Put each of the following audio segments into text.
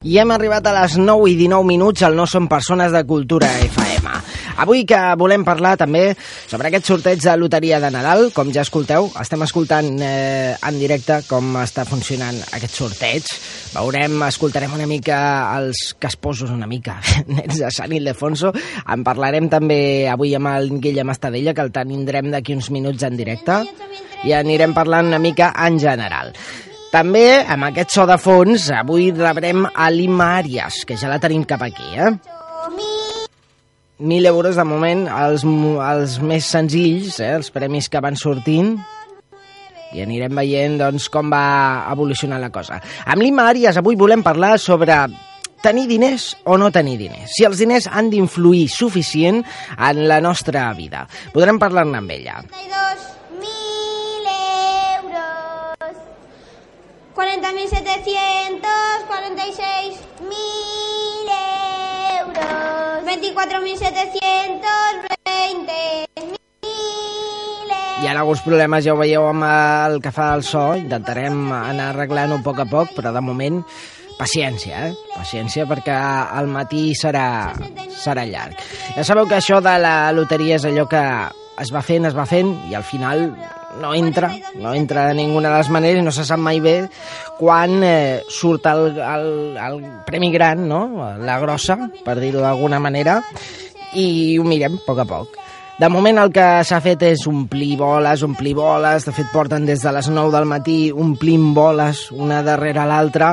I hem arribat a les 9 i 19 minuts al No Som Persones de Cultura FM. Avui que volem parlar també sobre aquest sorteig de loteria de Nadal. Com ja escolteu, estem escoltant eh, en directe com està funcionant aquest sorteig. Veurem, escoltarem una mica els casposos, una mica, nens de Sant Ildefonso. En parlarem també avui amb el Guillem Estadella, que el tindrem d'aquí uns minuts en directe. I anirem parlant una mica en general. També, amb aquest so de fons, avui rebrem a l'Imma Àries, que ja la tenim cap aquí, eh? 1.000 euros de moment, els, els més senzills, eh? els premis que van sortint, i anirem veient doncs, com va evolucionar la cosa. Amb l'Imma Àries avui volem parlar sobre tenir diners o no tenir diners. Si els diners han d'influir suficient en la nostra vida. Podrem parlar-ne amb ella. 40.746.000 euros. 24.720.000 Hi ha alguns problemes, ja ho veieu amb el que fa el so, intentarem anar arreglant-ho a poc a poc, però de moment paciència, eh? Paciència perquè al matí serà, serà llarg. Ja sabeu que això de la loteria és allò que es va fent, es va fent, i al final no entra, no entra de ninguna de les maneres i no se sap mai bé quan eh, surt el, el, el premi gran, no? la grossa, per dir-ho d'alguna manera, i ho mirem a poc a poc. De moment el que s'ha fet és omplir boles, omplir boles, de fet porten des de les 9 del matí omplint boles una darrere l'altra,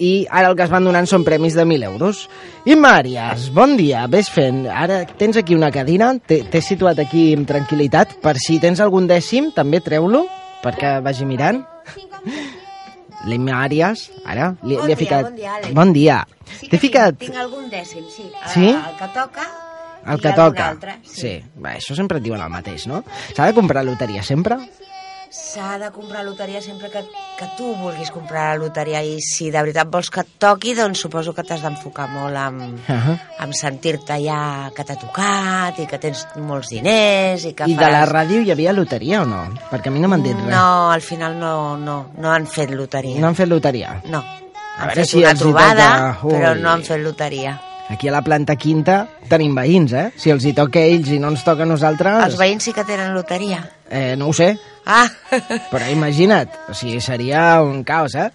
i ara el que es van donant són premis de 1.000 euros. I Màries, bon dia, ves fent. Ara tens aquí una cadira, t'he situat aquí amb tranquil·litat, per si tens algun dècim, també treu-lo, perquè vagi mirant. L'Emma Àries, ara, li, bon li he dia, ficat... Bon dia, Àlex. Bon dia. Sí T'he ficat... tinc, tinc algun dècim, sí. Sí? El que toca El que toca. Altre, sí. sí. Va, això sempre et diuen el mateix, no? S'ha de comprar loteria sempre? S'ha de comprar loteria sempre que, que tu vulguis comprar la loteria i si de veritat vols que et toqui, doncs suposo que t'has d'enfocar molt amb, Uh -huh. amb sentir-te ja que t'ha tocat i que tens molts diners i que I faràs... de la ràdio hi havia loteria o no? Perquè a mi no m'han dit res. No, al final no, no, no han fet loteria. No han fet loteria? No. A Han veure fet si una trobada, toca. però no han fet loteria. Aquí a la planta quinta tenim veïns, eh? Si els hi toca a ells i no ens toca a nosaltres... Els veïns sí que tenen loteria. Eh, no ho sé, Ah! però imagina't. O sigui, seria un caos, eh?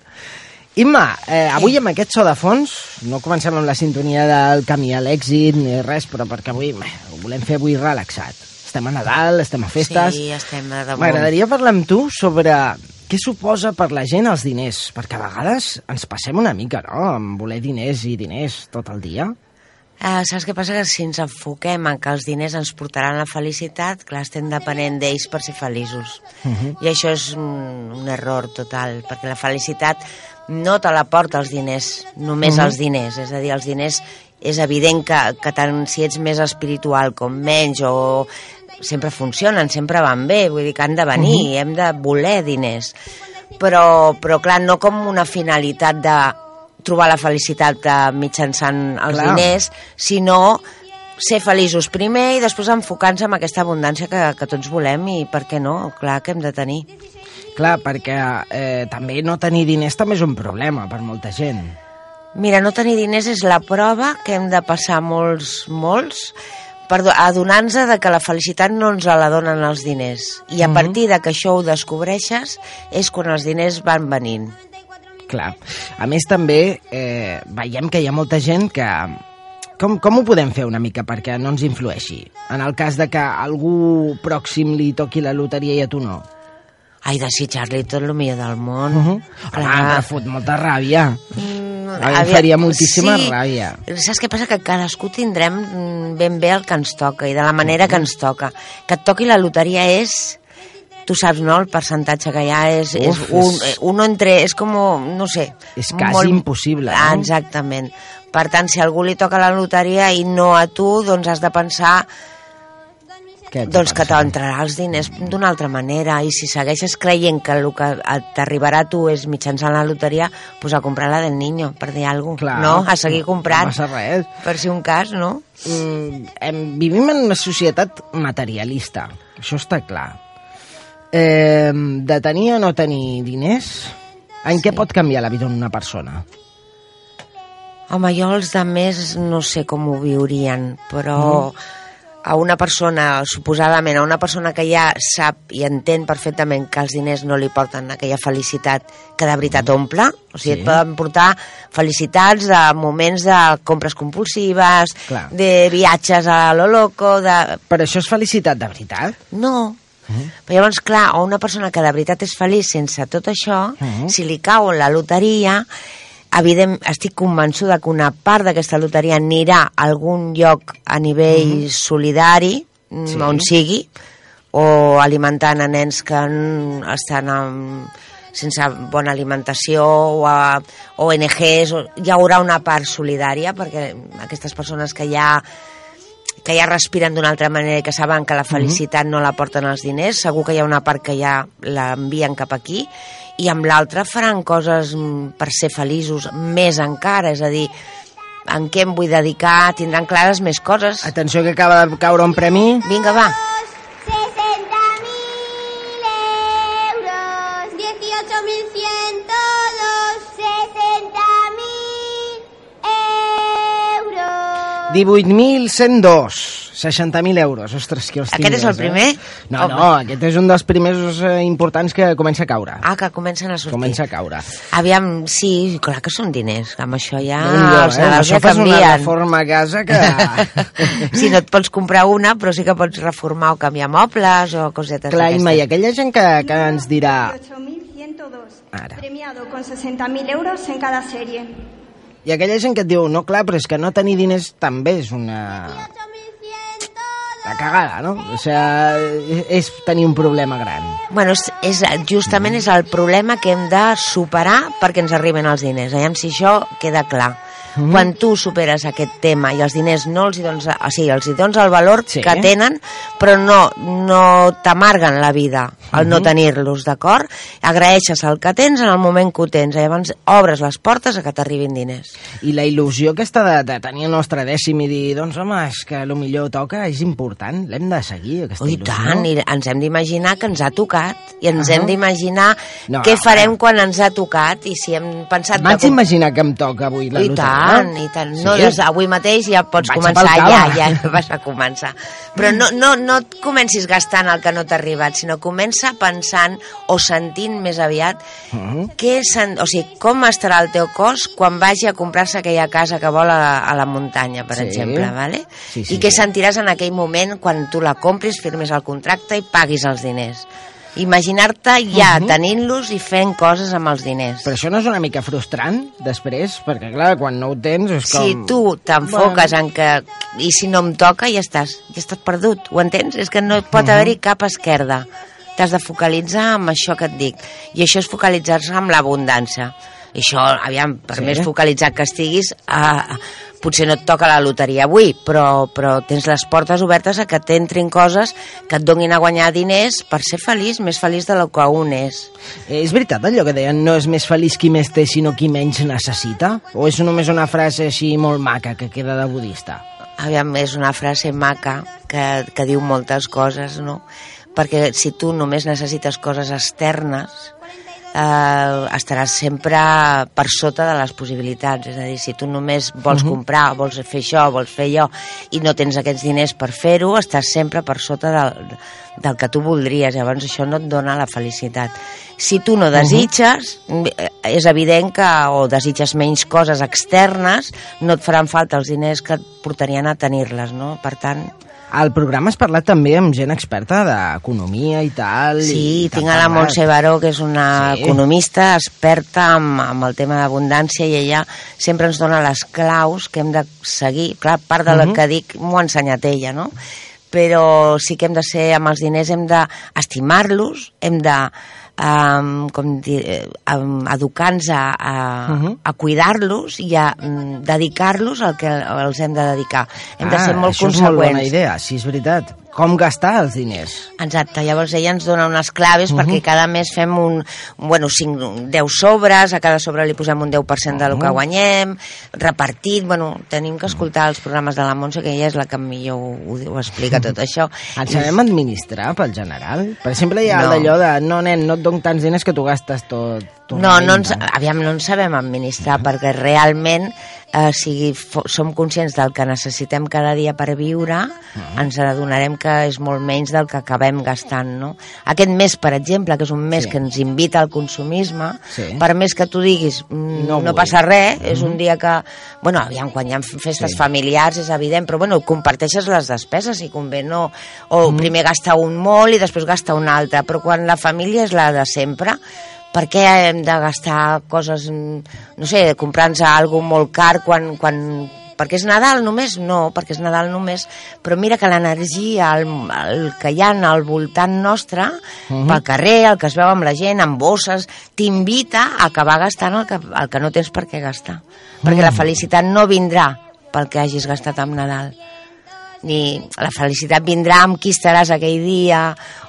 Imma, eh, avui amb aquest so de fons, no comencem amb la sintonia del camí a l'èxit ni res, però perquè avui bé, ho volem fer avui relaxat. Estem a Nadal, estem a festes... Sí, estem a damunt. M'agradaria parlar amb tu sobre què suposa per la gent els diners, perquè a vegades ens passem una mica, no?, amb voler diners i diners tot el dia. Uh, saps què passa? Que si ens enfoquem en que els diners ens portaran la felicitat, clar, estem depenent d'ells per ser feliços. Uh -huh. I això és un, un error total, perquè la felicitat no te la porta els diners, només Mhm. els diners. És a dir, els diners és evident que, que tant si ets més espiritual com menys o sempre funcionen, sempre van bé, vull dir que han de venir, Mhm. hem de voler diners. Però, però clar, no com una finalitat de trobar la felicitat mitjançant els Clar. diners, sinó ser feliços primer i després enfocar-nos en aquesta abundància que, que tots volem i per què no? Clar que hem de tenir. Clar, perquè eh, també no tenir diners també és un problema per molta gent. Mira, no tenir diners és la prova que hem de passar molts, molts, per do- adonar-nos de que la felicitat no ens la donen els diners. I a Mhm. partir de que això ho descobreixes és quan els diners van venint. Clar. A més, també eh, veiem que hi ha molta gent que... Com, com ho podem fer una mica perquè no ens influeixi? En el cas de que algú pròxim li toqui la loteria i a tu no. Ai, desitjar-li tot el millor del món. Uh -huh. Home, però fot molta ràbia. Mm, A mi em faria moltíssima ràbia. Saps què passa? Que cadascú tindrem mm, ben bé el que ens toca i de la manera que ens toca. Que et toqui la loteria és... Tu saps, no?, el percentatge que hi ha és, és, Uf, un, és- uno entre... És com, no sé... És quasi impossible, no? Ah, exactament. Per tant, si algú li toca la loteria i no a tu, doncs has de pensar Què doncs que t'entrarà els diners d'una altra manera i si segueixes creient que el que t'arribarà a tu és mitjançant la loteria, pues a comprar la del niño, per dir alguna cosa, Clar, no? A seguir comprant, No res. per si un cas, no? Mm, vivim en una societat materialista, això està clar. Eh, de tenir o no tenir diners, en què pot canviar la vida d'una persona? Home, jo els de més no sé com ho viurien, però mm. a una persona, suposadament, a una persona que ja sap i entén perfectament que els diners no li porten aquella felicitat que de veritat omple, o sigui, Sí. et poden portar felicitats de moments de compres compulsives, Clar. de viatges a lo loco, de... Però això és felicitat de veritat? No. Mm. Però llavors, clar, a una persona que de veritat és feliç sense tot això, Mhm. si li cau la loteria, evident, estic convençuda que una part d'aquesta loteria anirà a algun lloc a nivell solidari, Mhm. Sí. sí. on sigui, o alimentant a nens que estan amb, sense bona alimentació o a ONGs, o, hi haurà una part solidària perquè aquestes persones que ja que ja respiren d'una altra manera i que saben que la felicitat no la porten els diners, segur que hi ha una part que ja l'envien cap aquí i amb l'altra faran coses mm, per ser feliços més encara, és a dir, en què em vull dedicar, tindran clares més coses. Atenció que acaba de caure un premi. Vinga, va. 18.102. 60.000 euros. Ostres, que els Aquest és el tingues, primer? Eh? No, Home. no, aquest és un dels primers eh, importants que comença a caure. Ah, que comencen a sortir. Comença a caure. Aviam, sí, clar que són diners, que amb això ja Déu-n'hi-do, els eh? salaris Això ja fas una canvien. reforma a casa que... sí, no et pots comprar una, però sí que pots reformar o canviar mobles o cosetes Clar, Imma, i d'aquestes. aquella gent que, que ens dirà... 8.102. Ara. Premiado con 60.000 euros en cada serie. I aquella gent que et diu, no, clar, però és que no tenir diners també és una... 18.102. La cagada, no? O sigui, és tenir un problema gran. Bueno, és, és, justament és el problema que hem de superar perquè ens arriben els diners. Aviam si això queda clar. Mm. Quan tu superes aquest tema i els diners no els hi dones, o sigui, els hi dones el valor Sí. que tenen, però no, no t'amarguen la vida al Mhm. no tenir-los, d'acord? Agraeixes el que tens en el moment que ho tens, i llavors obres les portes a que t'arribin diners. I la il·lusió aquesta de, de tenir el nostre dècim i dir, doncs home, és que el millor toca, és important, l'hem de seguir, aquesta Oh, I il·lusió. tant, i ens hem d'imaginar que ens ha tocat i ens Ahà. hem d'imaginar No, què farem no. quan ens ha tocat i si hem pensat... Vaig com- imaginar que em toca avui la I loteria. Tant, i tant. No, Sí? des d'avui mateix ja pots Vaig començar, ja, ja vas a començar. Però no, no, no et comencis gastant el que no t'ha arribat, sinó comença pensant o sentint més aviat Mhm. què sen, o sigui, com estarà el teu cos quan vagi a comprar-se aquella casa que vol a la, a la muntanya, per Sí. exemple, vale? Sí, sí, I què sí. sentiràs en aquell moment quan tu la compris, firmis el contracte i paguis els diners. Imaginar-te ja Mhm. tenint-los i fent coses amb els diners. Però això no és una mica frustrant, després? Perquè, clar, quan no ho tens és com... Si tu t'enfoques en que i si no em toca ja estàs, ja estàs perdut, ho entens? És que no pot Mhm. haver-hi cap esquerda. T'has de focalitzar amb això que et dic. I això és focalitzar-se amb l'abundància. I això, aviam, per Sí. més focalitzat que estiguis, uh, potser no et toca la loteria avui, però, però tens les portes obertes a que t'entrin coses que et donin a guanyar diners per ser feliç, més feliç de lo que un és. Eh, És veritat allò que deien no és més feliç qui més té sinó qui menys necessita? O és només una frase així molt maca que queda de budista? Aviam, és una frase maca que, que diu moltes coses, no? Perquè si tu només necessites coses externes, eh, estaràs sempre per sota de les possibilitats. És a dir, si tu només vols uh -huh. comprar, vols fer això, vols fer allò, i no tens aquests diners per fer-ho, estàs sempre per sota del, del que tu voldries. Llavors això no et dona la felicitat. Si tu no desitges, eh, és evident que o desitges menys coses externes, no et faran falta els diners que et portarien a tenir-les, no? Per tant, Al programa has parlat també amb gent experta d'economia i tal. Sí, i tinc a la. Montse Baró, que és una Sí. economista experta amb, amb el tema d'abundància i ella sempre ens dona les claus que hem de seguir. Clar, part de Mhm. lo que dic m'ho ha ensenyat ella, no? Però sí que hem de ser, amb els diners hem d'estimar-los, hem de um, com dir, um, educar-nos a, a, Mhm. a cuidar-los i a mm, dedicar-los al que els hem de dedicar. Hem de ah, ser molt això és conseqüents. molt bona idea, sí, és veritat. Com gastar els diners? Exacte, llavors ella ens dona unes claves Mhm. perquè cada mes fem un, bueno, 5, 10 sobres, a cada sobre li posem un 10% del que Mhm. guanyem, repartit, bueno, tenim que escoltar els programes de la Montse, que ella és la que millor ho, ho explica tot això. En sabem administrar, pel general? Per exemple, hi ha No. d'allò de no, nen, no et dono tants diners que tu gastes tot. tot No, no ens, aviam, no en sabem administrar perquè realment eh, si som conscients del que necessitem cada dia per viure, ens adonarem que és molt menys del que acabem gastant, no? Aquest mes, per exemple, que és un mes Sí. que ens invita al consumisme, Sí. per més que tu diguis mm, No no, passa res, és un dia que... Bueno, aviam, quan hi ha festes Sí. familiars és evident, però bueno, comparteixes les despeses si convé, no? O primer gasta un molt i després gasta un altre, però quan la família és la de sempre, per què hem de gastar coses, mm, no sé, comprant-nos alguna molt car quan, quan perquè és Nadal només? No, perquè és Nadal només, però mira que l'energia, el, el que hi ha al voltant nostre, pel carrer, el que es veu amb la gent, amb bosses, t'invita a acabar gastant el que, el que no tens per què gastar. Perquè la felicitat no vindrà pel que hagis gastat amb Nadal ni la felicitat vindrà amb qui estaràs aquell dia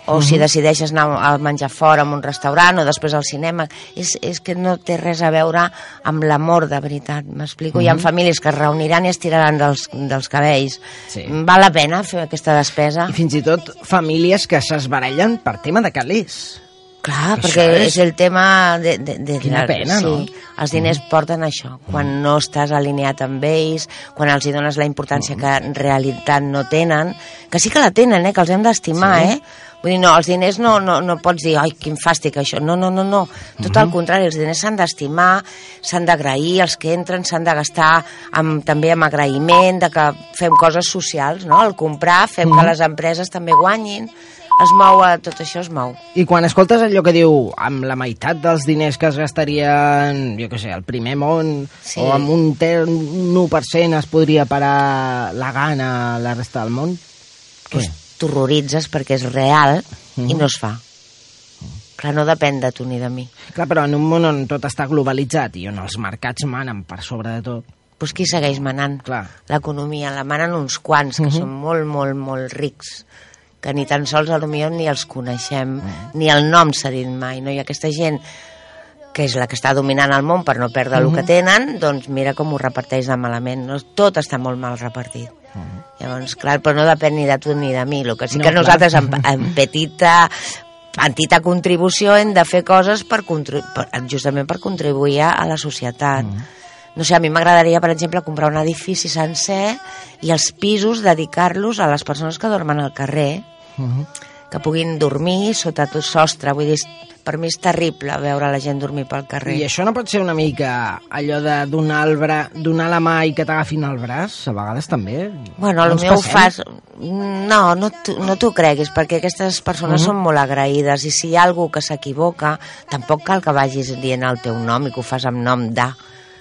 o si decideixes anar a menjar fora en un restaurant o després al cinema és, és que no té res a veure amb l'amor de veritat, m'explico? Hi ha famílies que es reuniran i es tiraran dels, dels cabells Sí. val la pena fer aquesta despesa? I fins i tot famílies que s'esbarallen per tema de calés. Clar, Això perquè és- és... el tema de... de, de Quina pena, sí, no? Els diners porten això, quan no estàs alineat amb ells, quan els hi dones la importància que en realitat no tenen, que sí que la tenen, eh, que els hem d'estimar, Sí? eh? Vull dir, no, els diners no, no, no pots dir, ai, quin fàstic això. No, no, no, no. Tot al contrari, els diners s'han d'estimar, s'han d'agrair, els que entren s'han de gastar amb, també amb agraïment, de que fem coses socials, no? Al comprar, fem que les empreses també guanyin, es mou, a, tot això es mou. I quan escoltes allò que diu amb la meitat dels diners que es gastarien, jo què sé, al primer món, Sí. o amb un 1% es podria parar la gana a la resta del món, què? pues, t'horroritzes perquè és real i Mhm. no es fa. Clar, no depèn de tu ni de mi. Clar, però en un món on tot està globalitzat i on els mercats manen per sobre de tot, Pues qui segueix manant? L'economia la manen uns quants, que Mhm. són molt, molt, molt rics, que ni tan sols potser ni els coneixem, ni el nom s'ha dit mai, no? I aquesta gent que és la que està dominant el món per no perdre el que tenen, doncs mira com ho reparteix de malament. No? Tot està molt mal repartit. Llavors, clar, però no depèn ni de tu ni de mi. El que sí No, que clar. nosaltres, en, en petita petita contribució, hem de fer coses per, per justament per contribuir a la societat. No sé, a mi m'agradaria, per exemple, comprar un edifici sencer i els pisos dedicar-los a les persones que dormen al carrer, Mhm. Que puguin dormir sota tot sostre. Vull dir, per mi és terrible veure la gent dormir pel carrer. I això no pot ser una mica allò de donar, el bra... donar la mà i que t'agafin el braç? A vegades també. Bueno, No potser ho passem? fas... No, no t'ho no t'ho creguis, perquè aquestes persones Mhm. són molt agraïdes i si hi ha algú que s'equivoca, tampoc cal que vagis dient el teu nom i que ho fas amb nom de...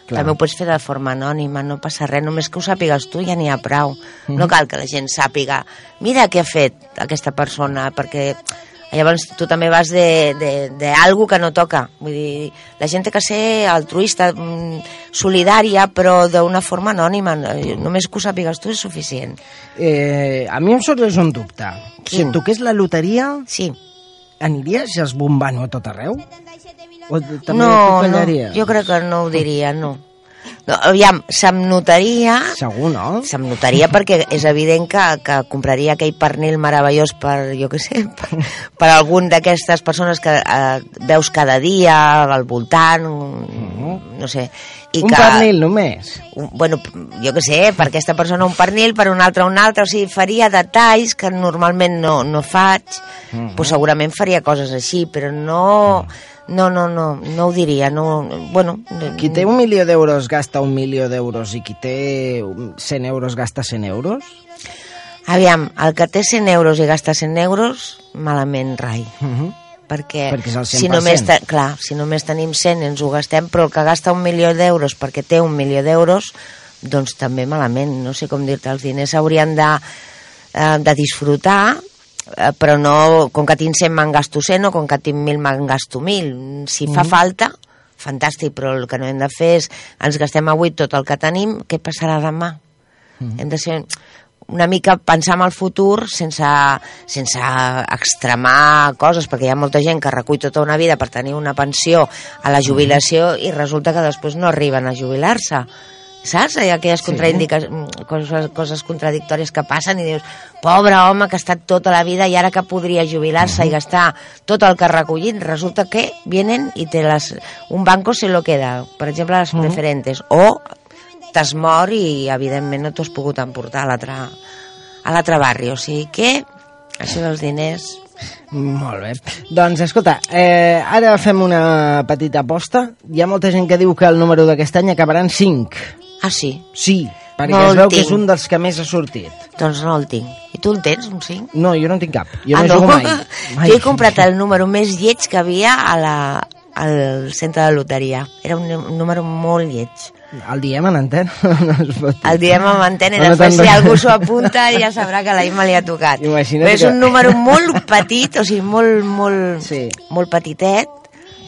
Clar. També ho pots fer de forma anònima, no passa res, només que ho sàpigues tu ja n'hi ha prou. Mhm. No cal que la gent sàpiga, mira què ha fet aquesta persona, perquè llavors tu també vas de, de, de algo que no toca. Vull dir, la gent té que ser altruista, mm, solidària, però d'una forma anònima. Només que ho sàpigues tu és suficient. Eh, a mi em sorgeix un dubte. Si Quin? et toqués la loteria, Sí. aniries esbombant a tot arreu? O també no, no, jo crec que no ho diria, no. No aviam, se'm notaria... Segur, no? Se'm notaria perquè és evident que, que compraria aquell pernil meravellós per, jo què sé, per, per algun d'aquestes persones que eh, veus cada dia al voltant, no sé. I un que, pernil només. un, bueno, jo què sé, per aquesta persona un pernil, per un altre un altre, o sigui, faria detalls que normalment no, no faig, Mhm. pues segurament faria coses així, però no, no, no, no, no ho diria, no, bueno... Qui té un milió d'euros gasta un milió d'euros i qui té un- 100 euros gasta 100 euros? Aviam, el que té 100 euros i gasta 100 euros, malament rai. Uh -huh. Perquè, Perquè és el si 100%. només, te, clar, si només tenim 100 i ens ho gastem, però el que gasta un milió d'euros perquè té un milió d'euros, doncs també malament. No sé com dir-te, els diners s'haurien de, eh, de disfrutar, eh, però no, com que tinc 100 me'n gasto 100 o com que tinc 1.000 me'n gasto 1.000. Si fa falta, fantàstic, però el que no hem de fer és ens gastem avui tot el que tenim, què passarà demà? Hem de ser una mica pensar en el futur sense, sense extremar coses, perquè hi ha molta gent que recull tota una vida per tenir una pensió a la jubilació i resulta que després no arriben a jubilar-se. Saps? Hi ha aquelles Sí. sí. coses, coses contradictòries que passen i dius, pobre home que ha estat tota la vida i ara que podria jubilar-se i gastar tot el que ha recollit, resulta que vienen i te les, un banco se lo queda, per exemple les preferentes, o t'has mort i evidentment no t'ho has pogut emportar a l'altre a l'altre barri, o sigui que això dels diners Molt bé. Doncs, escolta, eh, ara fem una petita aposta. Hi ha molta gent que diu que el número d'aquest any acabarà en 5. Ah sí, Sí, perquè No es veu que és un dels que més ha sortit. doncs no el tinc i tu el tens, un 5? No, jo no en tinc cap. Jo ah, no, jugo mai. mai. Jo he comprat el número més lleig que havia a la, al centre de loteria. Era un, un número molt lleig. El diem en antena? no es pot dir. El diem amb antena i No, no després si algú s'ho apunta ja sabrà que la Imma li ha tocat. Imagina't Però és que- un número molt petit, o sigui, molt, molt, Sí. molt petitet.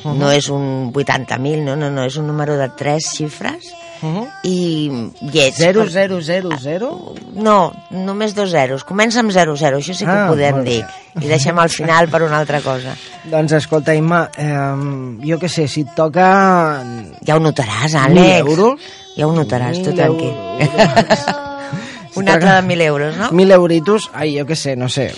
No és un 80.000, no, no, no, és un número de tres xifres Uh -huh. i lleig. 0, Per- 0, 0, 0? No, només dos zeros. Comença amb 00, això sí que Ah, ho podem dir. bé. I deixem al final per una altra cosa. Doncs escolta, Imma, eh, jo què sé, si et toca... Ja ho notaràs, 1.000 Àlex. euros? Ja ho notaràs, tu 1.000 tranquil. Un altre de 1.000 euros, no? 1.000 euritos, ai, jo què sé, no sé,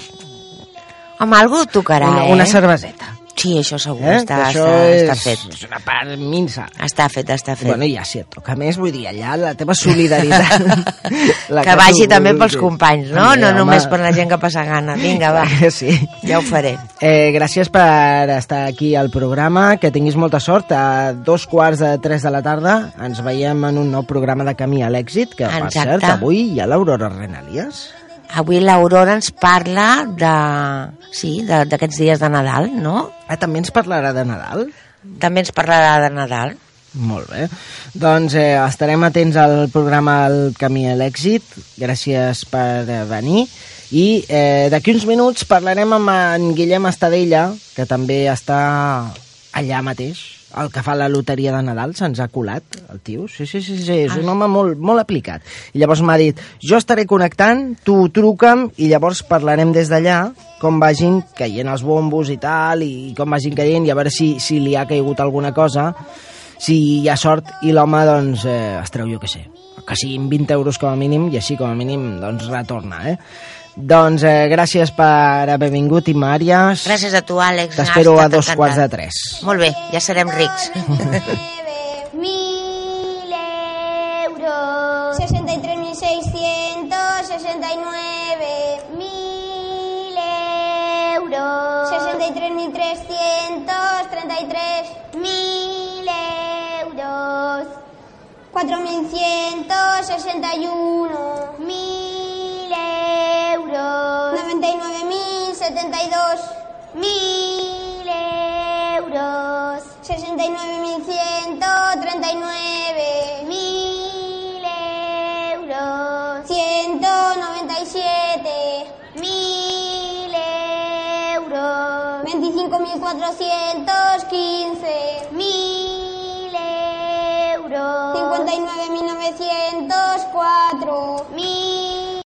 Amb algú tocarà, una, eh? una cerveseta. Sí, això segur, Eh? està, Que això està, és, està fet. és una part minsa. Està fet, està fet. Bueno, ja si et toca més, vull dir, allà la teva solidaritat... la que vagi tu també pels companys, no? També, no home. només per la gent que passa gana. Vinga, va, Sí. ja ho faré. Eh, gràcies per estar aquí al programa, que tinguis molta sort. A dos quarts de tres de la tarda ens veiem en un nou programa de Camí a l'èxit, que per Exacte. cert, avui hi ha l'Aurora Renalies. Avui l'Aurora ens parla de... Sí, d'aquests dies de Nadal, no? Ah, també ens parlarà de Nadal? També ens parlarà de Nadal. Molt bé. Doncs eh, estarem atents al programa El Camí a l'èxit. Gràcies per eh, venir. I eh, d'aquí uns minuts parlarem amb en Guillem Estadella, que també està allà mateix, el que fa la loteria de Nadal, se'ns ha colat, el tio. Sí, sí, sí, sí és un home molt, molt aplicat. I llavors m'ha dit, jo estaré connectant, tu truca'm, i llavors parlarem des d'allà com vagin caient els bombos i tal, i com vagin caient, i a veure si, si li ha caigut alguna cosa, si hi ha sort i l'home doncs eh, es treu jo que sé que siguin 20 euros com a mínim i així com a mínim doncs retorna eh? Doncs eh, gràcies per haver vingut, i Màries. Gràcies a tu, Àlex. T'espero a dos encantat. quarts de tres. Molt bé, ja serem rics. 1.000 euros. 63.669. euros. 63.333. euros. 4.161. 99.072. Mil euros. 69.139.